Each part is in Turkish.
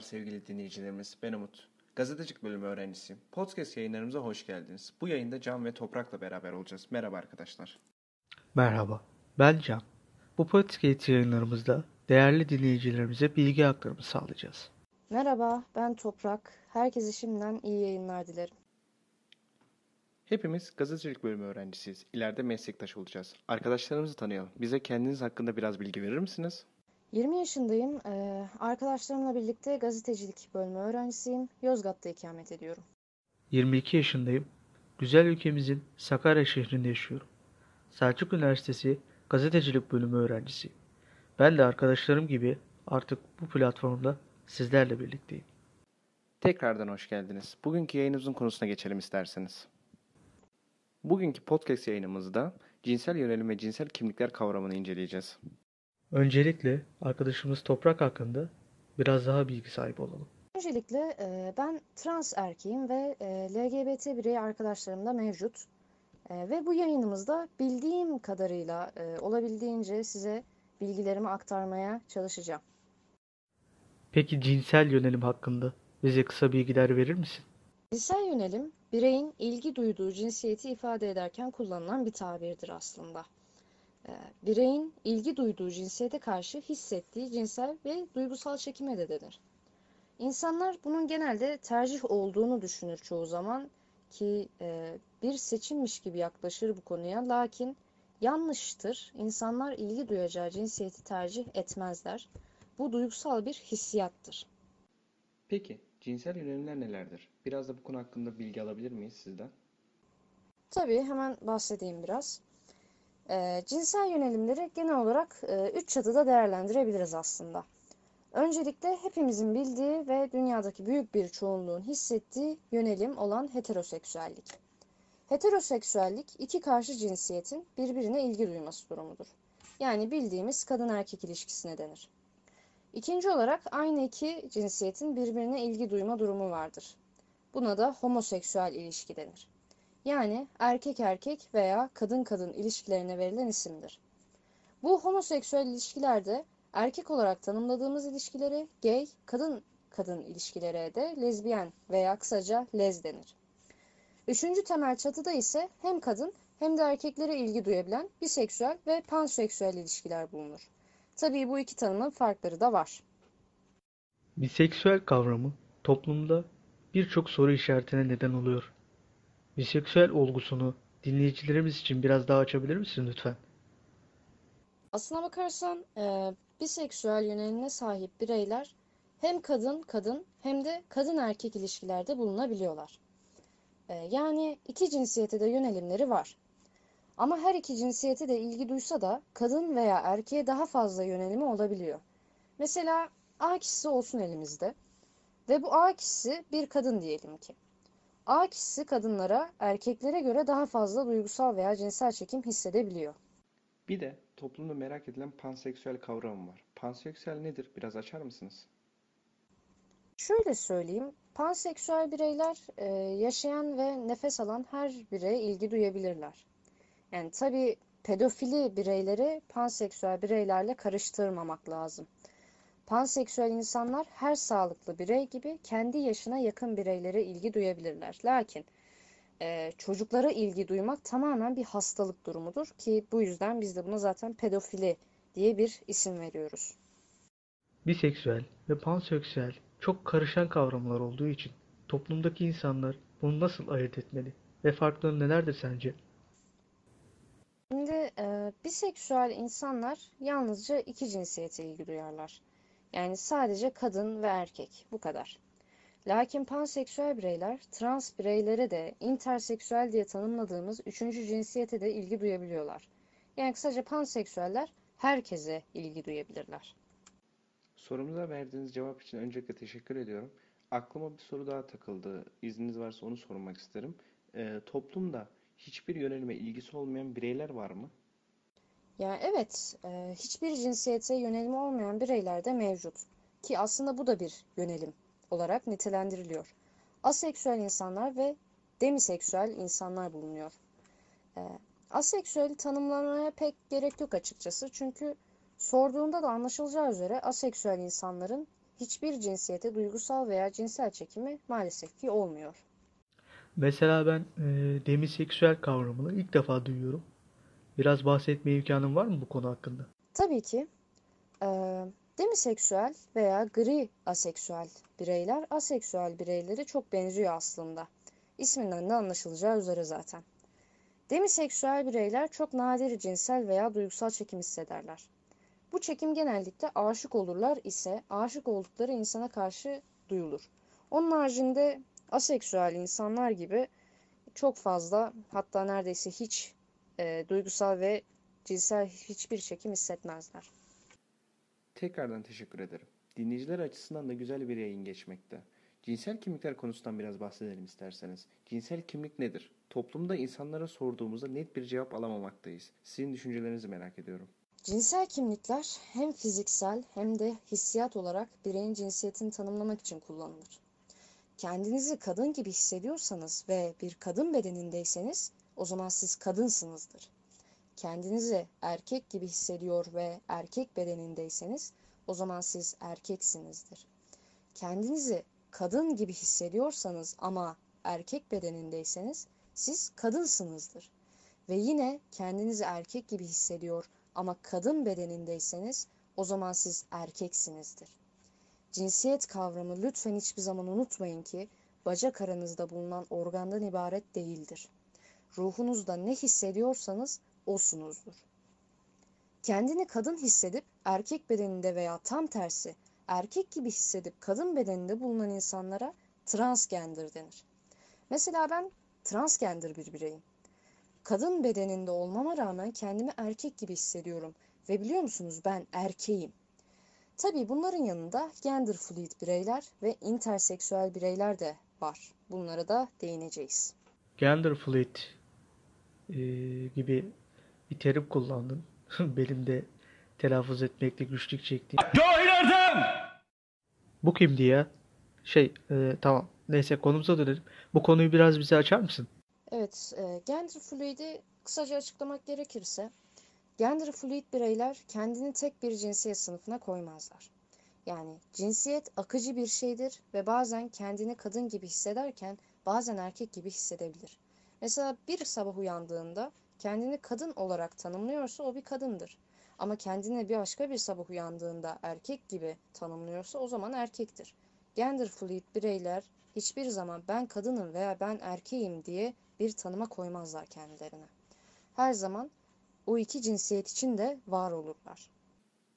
sevgili dinleyicilerimiz. Ben Umut. Gazetecilik bölümü öğrencisiyim. Podcast yayınlarımıza hoş geldiniz. Bu yayında Can ve Toprak'la beraber olacağız. Merhaba arkadaşlar. Merhaba, ben Can. Bu podcast yayınlarımızda değerli dinleyicilerimize bilgi aktarımı sağlayacağız. Merhaba, ben Toprak. Herkese şimdiden iyi yayınlar dilerim. Hepimiz gazetecilik bölümü öğrencisiyiz. İleride meslektaş olacağız. Arkadaşlarımızı tanıyalım. Bize kendiniz hakkında biraz bilgi verir misiniz? 20 yaşındayım. Ee, arkadaşlarımla birlikte gazetecilik bölümü öğrencisiyim. Yozgat'ta ikamet ediyorum. 22 yaşındayım. Güzel ülkemizin Sakarya şehrinde yaşıyorum. Selçuk Üniversitesi gazetecilik bölümü öğrencisiyim. Ben de arkadaşlarım gibi artık bu platformda sizlerle birlikteyim. Tekrardan hoş geldiniz. Bugünkü yayınımızın konusuna geçelim isterseniz. Bugünkü podcast yayınımızda cinsel yönelim ve cinsel kimlikler kavramını inceleyeceğiz. Öncelikle arkadaşımız Toprak hakkında biraz daha bilgi sahibi olalım. Öncelikle e, ben trans erkeğim ve e, LGBT birey arkadaşlarım da mevcut. E, ve bu yayınımızda bildiğim kadarıyla olabildiğince size bilgilerimi aktarmaya çalışacağım. Peki cinsel yönelim hakkında bize kısa bilgiler verir misin? Cinsel yönelim, bireyin ilgi duyduğu cinsiyeti ifade ederken kullanılan bir tabirdir aslında. Ee, Bireyin ilgi duyduğu cinsiyete karşı hissettiği cinsel ve duygusal çekime de denir. İnsanlar bunun genelde tercih olduğunu düşünür çoğu zaman ki e, bir seçimmiş gibi yaklaşır bu konuya. Lakin yanlıştır. İnsanlar ilgi duyacağı cinsiyeti tercih etmezler. Bu duygusal bir hissiyattır. Peki cinsel yönelimler nelerdir? Biraz da bu konu hakkında bilgi alabilir miyiz sizden? Tabii hemen bahsedeyim biraz. Ee, cinsel yönelimleri genel olarak e, üç çatıda değerlendirebiliriz aslında. Öncelikle hepimizin bildiği ve dünyadaki büyük bir çoğunluğun hissettiği yönelim olan heteroseksüellik. Heteroseksüellik iki karşı cinsiyetin birbirine ilgi duyması durumudur. Yani bildiğimiz kadın erkek ilişkisine denir. İkinci olarak aynı iki cinsiyetin birbirine ilgi duyma durumu vardır. Buna da homoseksüel ilişki denir. Yani erkek erkek veya kadın kadın ilişkilerine verilen isimdir. Bu homoseksüel ilişkilerde erkek olarak tanımladığımız ilişkileri gay, kadın kadın ilişkilere de lezbiyen veya kısaca lez denir. Üçüncü temel çatıda ise hem kadın hem de erkeklere ilgi duyabilen biseksüel ve panseksüel ilişkiler bulunur. Tabii bu iki tanımın farkları da var. Biseksüel kavramı toplumda birçok soru işaretine neden oluyor. Biseksüel olgusunu dinleyicilerimiz için biraz daha açabilir misin lütfen? Aslına bakarsan e, biseksüel yönelimine sahip bireyler hem kadın kadın hem de kadın erkek ilişkilerde bulunabiliyorlar. E, yani iki cinsiyete de yönelimleri var. Ama her iki cinsiyete de ilgi duysa da kadın veya erkeğe daha fazla yönelimi olabiliyor. Mesela A kişisi olsun elimizde ve bu A kişisi bir kadın diyelim ki. A kişisi kadınlara erkeklere göre daha fazla duygusal veya cinsel çekim hissedebiliyor. Bir de toplumda merak edilen panseksüel kavramı var. Panseksüel nedir? Biraz açar mısınız? Şöyle söyleyeyim, panseksüel bireyler e, yaşayan ve nefes alan her bireye ilgi duyabilirler. Yani tabii pedofili bireyleri panseksüel bireylerle karıştırmamak lazım. Panseksüel insanlar her sağlıklı birey gibi kendi yaşına yakın bireylere ilgi duyabilirler. Lakin e, çocuklara ilgi duymak tamamen bir hastalık durumudur ki bu yüzden biz de buna zaten pedofili diye bir isim veriyoruz. Biseksüel ve panseksüel çok karışan kavramlar olduğu için toplumdaki insanlar bunu nasıl ayırt etmeli ve farkları nelerdir sence? Şimdi e, biseksüel insanlar yalnızca iki cinsiyete ilgi duyarlar. Yani sadece kadın ve erkek bu kadar. Lakin panseksüel bireyler trans bireylere de interseksüel diye tanımladığımız üçüncü cinsiyete de ilgi duyabiliyorlar. Yani kısaca panseksüeller herkese ilgi duyabilirler. Sorumuza verdiğiniz cevap için öncelikle teşekkür ediyorum. Aklıma bir soru daha takıldı. İzniniz varsa onu sormak isterim. Ee, toplumda hiçbir yönelime ilgisi olmayan bireyler var mı? Yani evet, e, hiçbir cinsiyete yönelimi olmayan bireyler de mevcut. Ki aslında bu da bir yönelim olarak nitelendiriliyor. Aseksüel insanlar ve demiseksüel insanlar bulunuyor. E, aseksüeli tanımlamaya pek gerek yok açıkçası. Çünkü sorduğunda da anlaşılacağı üzere aseksüel insanların hiçbir cinsiyete duygusal veya cinsel çekimi maalesef ki olmuyor. Mesela ben e, demiseksüel kavramını ilk defa duyuyorum. Biraz bahsetme imkanın var mı bu konu hakkında? Tabii ki e, demiseksüel veya gri aseksüel bireyler aseksüel bireylere çok benziyor aslında. İsminden de anlaşılacağı üzere zaten. Demiseksüel bireyler çok nadir cinsel veya duygusal çekim hissederler. Bu çekim genellikle aşık olurlar ise aşık oldukları insana karşı duyulur. Onun haricinde aseksüel insanlar gibi çok fazla hatta neredeyse hiç e, duygusal ve cinsel hiçbir çekim hissetmezler. Tekrardan teşekkür ederim. Dinleyiciler açısından da güzel bir yayın geçmekte. Cinsel kimlikler konusundan biraz bahsedelim isterseniz. Cinsel kimlik nedir? Toplumda insanlara sorduğumuzda net bir cevap alamamaktayız. Sizin düşüncelerinizi merak ediyorum. Cinsel kimlikler hem fiziksel hem de hissiyat olarak bireyin cinsiyetini tanımlamak için kullanılır. Kendinizi kadın gibi hissediyorsanız ve bir kadın bedenindeyseniz o zaman siz kadınsınızdır. Kendinizi erkek gibi hissediyor ve erkek bedenindeyseniz o zaman siz erkeksinizdir. Kendinizi kadın gibi hissediyorsanız ama erkek bedenindeyseniz siz kadınsınızdır. Ve yine kendinizi erkek gibi hissediyor ama kadın bedenindeyseniz o zaman siz erkeksinizdir. Cinsiyet kavramı lütfen hiçbir zaman unutmayın ki bacak aranızda bulunan organdan ibaret değildir. Ruhunuzda ne hissediyorsanız osunuzdur. Kendini kadın hissedip erkek bedeninde veya tam tersi erkek gibi hissedip kadın bedeninde bulunan insanlara transgender denir. Mesela ben transgender bir bireyim. Kadın bedeninde olmama rağmen kendimi erkek gibi hissediyorum ve biliyor musunuz ben erkeğim. Tabii bunların yanında gender fluid bireyler ve interseksüel bireyler de var. Bunlara da değineceğiz. Gender fluid e, gibi bir terim kullandın. Benim de telaffuz etmekte güçlük çektiğim. Bu kimdi ya? Şey, e, tamam. Neyse konumuza dönelim. Bu konuyu biraz bize açar mısın? Evet, e, gender fluid'i kısaca açıklamak gerekirse, gender fluid bireyler kendini tek bir cinsiyet sınıfına koymazlar. Yani cinsiyet akıcı bir şeydir ve bazen kendini kadın gibi hissederken bazen erkek gibi hissedebilir. Mesela bir sabah uyandığında kendini kadın olarak tanımlıyorsa o bir kadındır. Ama kendini bir başka bir sabah uyandığında erkek gibi tanımlıyorsa o zaman erkektir. Gender fluid bireyler hiçbir zaman ben kadınım veya ben erkeğim diye bir tanıma koymazlar kendilerine. Her zaman o iki cinsiyet için de var olurlar.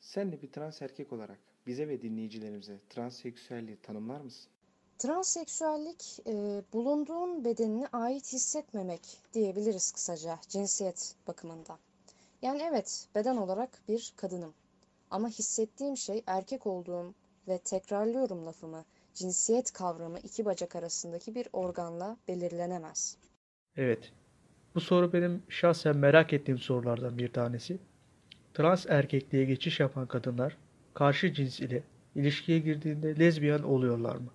Sen de bir trans erkek olarak bize ve dinleyicilerimize transseksüelliği tanımlar mısın? Transseksüellik e, bulunduğun bedenine ait hissetmemek diyebiliriz kısaca cinsiyet bakımından. Yani evet beden olarak bir kadınım ama hissettiğim şey erkek olduğum ve tekrarlıyorum lafımı cinsiyet kavramı iki bacak arasındaki bir organla belirlenemez. Evet. Bu soru benim şahsen merak ettiğim sorulardan bir tanesi. Trans erkekliğe geçiş yapan kadınlar karşı cins ile ilişkiye girdiğinde lezbiyen oluyorlar mı?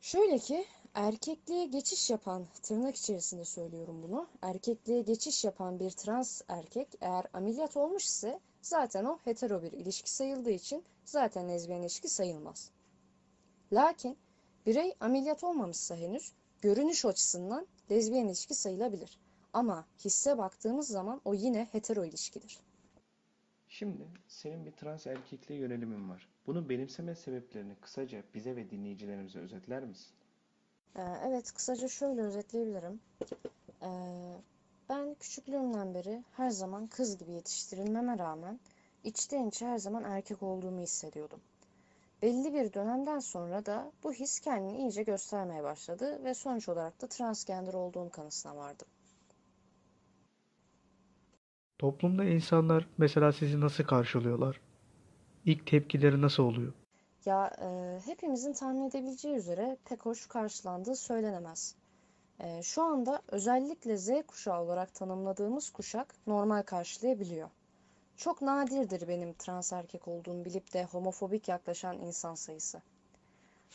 Şöyle ki erkekliğe geçiş yapan tırnak içerisinde söylüyorum bunu. Erkekliğe geçiş yapan bir trans erkek eğer ameliyat olmuş ise zaten o hetero bir ilişki sayıldığı için zaten lezbiyen ilişki sayılmaz. Lakin birey ameliyat olmamışsa henüz görünüş açısından lezbiyen ilişki sayılabilir. Ama hisse baktığımız zaman o yine hetero ilişkidir. Şimdi senin bir trans erkekliğe yönelimin var. Bunu benimseme sebeplerini kısaca bize ve dinleyicilerimize özetler misin? Ee, evet, kısaca şöyle özetleyebilirim. Ee, ben küçüklüğümden beri her zaman kız gibi yetiştirilmeme rağmen içten içe her zaman erkek olduğumu hissediyordum. Belli bir dönemden sonra da bu his kendini iyice göstermeye başladı ve sonuç olarak da transgender olduğum kanısına vardım. Toplumda insanlar mesela sizi nasıl karşılıyorlar? İlk tepkileri nasıl oluyor? Ya e, hepimizin tahmin edebileceği üzere pek hoş karşılandığı söylenemez. E, şu anda özellikle Z kuşağı olarak tanımladığımız kuşak normal karşılayabiliyor. Çok nadirdir benim trans erkek olduğumu bilip de homofobik yaklaşan insan sayısı.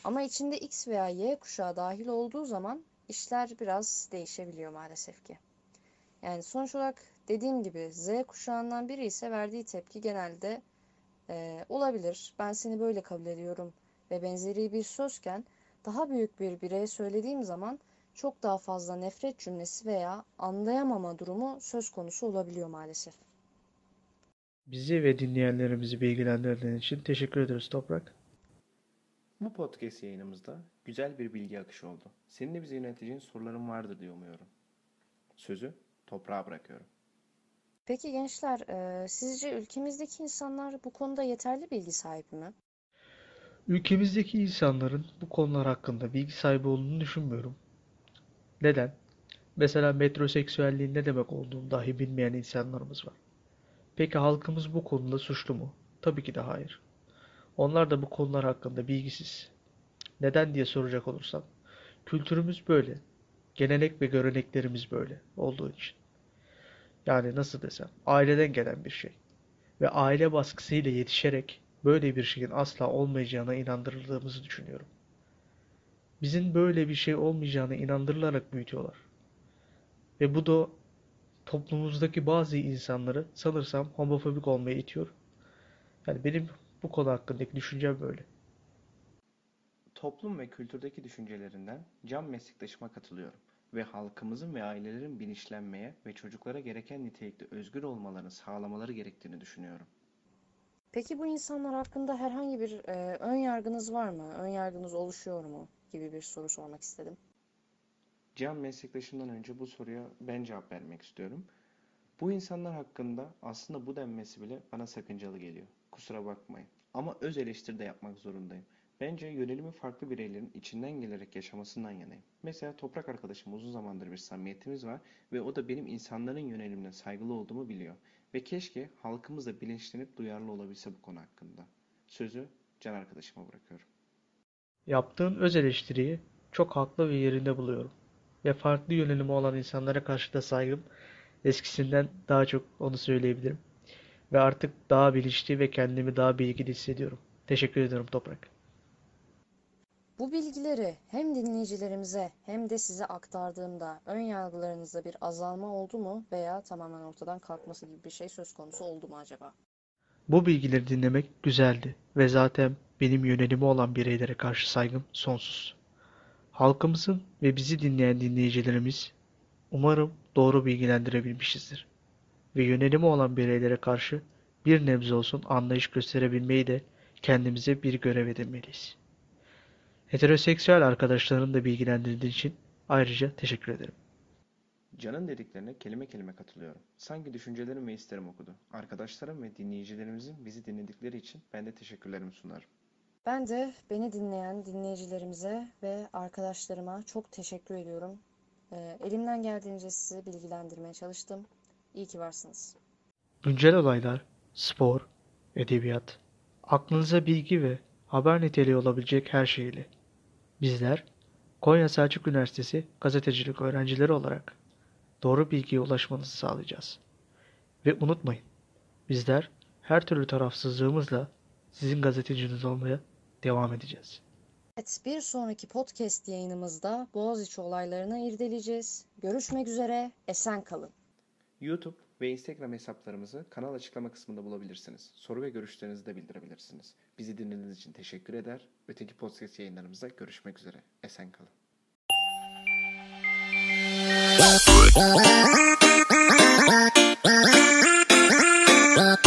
Ama içinde X veya Y kuşağı dahil olduğu zaman işler biraz değişebiliyor maalesef ki. Yani sonuç olarak dediğim gibi Z kuşağından biri ise verdiği tepki genelde e, olabilir. Ben seni böyle kabul ediyorum ve benzeri bir sözken daha büyük bir bireye söylediğim zaman çok daha fazla nefret cümlesi veya anlayamama durumu söz konusu olabiliyor maalesef. Bizi ve dinleyenlerimizi bilgilendirdiğin için teşekkür ederiz Toprak. Bu podcast yayınımızda güzel bir bilgi akışı oldu. Senin de bize yöneteceğin soruların vardır diye umuyorum. Sözü toprağa bırakıyorum. Peki gençler, e, sizce ülkemizdeki insanlar bu konuda yeterli bilgi sahibi mi? Ülkemizdeki insanların bu konular hakkında bilgi sahibi olduğunu düşünmüyorum. Neden? Mesela metroseksüelliğin ne demek olduğunu dahi bilmeyen insanlarımız var. Peki halkımız bu konuda suçlu mu? Tabii ki de hayır. Onlar da bu konular hakkında bilgisiz. Neden diye soracak olursam, kültürümüz böyle. Gelenek ve göreneklerimiz böyle olduğu için. Yani nasıl desem, aileden gelen bir şey. Ve aile baskısıyla yetişerek böyle bir şeyin asla olmayacağına inandırıldığımızı düşünüyorum. Bizim böyle bir şey olmayacağına inandırılarak büyütüyorlar. Ve bu da toplumumuzdaki bazı insanları sanırsam homofobik olmaya itiyor. Yani benim bu konu hakkındaki düşüncem böyle. Toplum ve kültürdeki düşüncelerinden can meslektaşıma katılıyorum ve halkımızın ve ailelerin bilinçlenmeye ve çocuklara gereken nitelikte özgür olmalarını sağlamaları gerektiğini düşünüyorum. Peki bu insanlar hakkında herhangi bir e, ön yargınız var mı? Ön yargınız oluşuyor mu? gibi bir soru sormak istedim. Can meslektaşımdan önce bu soruya ben cevap vermek istiyorum. Bu insanlar hakkında aslında bu denmesi bile bana sakıncalı geliyor. Kusura bakmayın. Ama öz eleştiri de yapmak zorundayım. Bence yönelimi farklı bireylerin içinden gelerek yaşamasından yanayım. Mesela Toprak arkadaşım uzun zamandır bir samimiyetimiz var ve o da benim insanların yönelimine saygılı olduğumu biliyor. Ve keşke halkımız da bilinçlenip duyarlı olabilse bu konu hakkında. Sözü Can arkadaşıma bırakıyorum. Yaptığın öz eleştiriyi çok haklı ve yerinde buluyorum. Ve farklı yönelimi olan insanlara karşı da saygım eskisinden daha çok onu söyleyebilirim. Ve artık daha bilinçli ve kendimi daha bilgili hissediyorum. Teşekkür ederim Toprak. Bu bilgileri hem dinleyicilerimize hem de size aktardığımda ön yargılarınızda bir azalma oldu mu veya tamamen ortadan kalkması gibi bir şey söz konusu oldu mu acaba? Bu bilgileri dinlemek güzeldi ve zaten benim yönelimi olan bireylere karşı saygım sonsuz. Halkımızın ve bizi dinleyen dinleyicilerimiz umarım doğru bilgilendirebilmişizdir. Ve yönelimi olan bireylere karşı bir nebze olsun anlayış gösterebilmeyi de kendimize bir görev edinmeliyiz. Heteroseksüel arkadaşlarını da bilgilendirdiğin için ayrıca teşekkür ederim. Can'ın dediklerine kelime kelime katılıyorum. Sanki düşüncelerim ve isterim okudu. Arkadaşlarım ve dinleyicilerimizin bizi dinledikleri için ben de teşekkürlerimi sunarım. Ben de beni dinleyen dinleyicilerimize ve arkadaşlarıma çok teşekkür ediyorum. Ee, elimden geldiğince sizi bilgilendirmeye çalıştım. İyi ki varsınız. Güncel olaylar, spor, edebiyat, aklınıza bilgi ve haber niteliği olabilecek her şeyle. Bizler Konya Selçuk Üniversitesi gazetecilik öğrencileri olarak doğru bilgiye ulaşmanızı sağlayacağız. Ve unutmayın, bizler her türlü tarafsızlığımızla sizin gazeteciniz olmaya devam edeceğiz. Evet, bir sonraki podcast yayınımızda Boğaziçi olaylarını irdeleyeceğiz. Görüşmek üzere, esen kalın. YouTube ve Instagram hesaplarımızı kanal açıklama kısmında bulabilirsiniz. Soru ve görüşlerinizi de bildirebilirsiniz. Bizi dinlediğiniz için teşekkür eder. Öteki podcast yayınlarımızda görüşmek üzere. Esen kalın. Bye.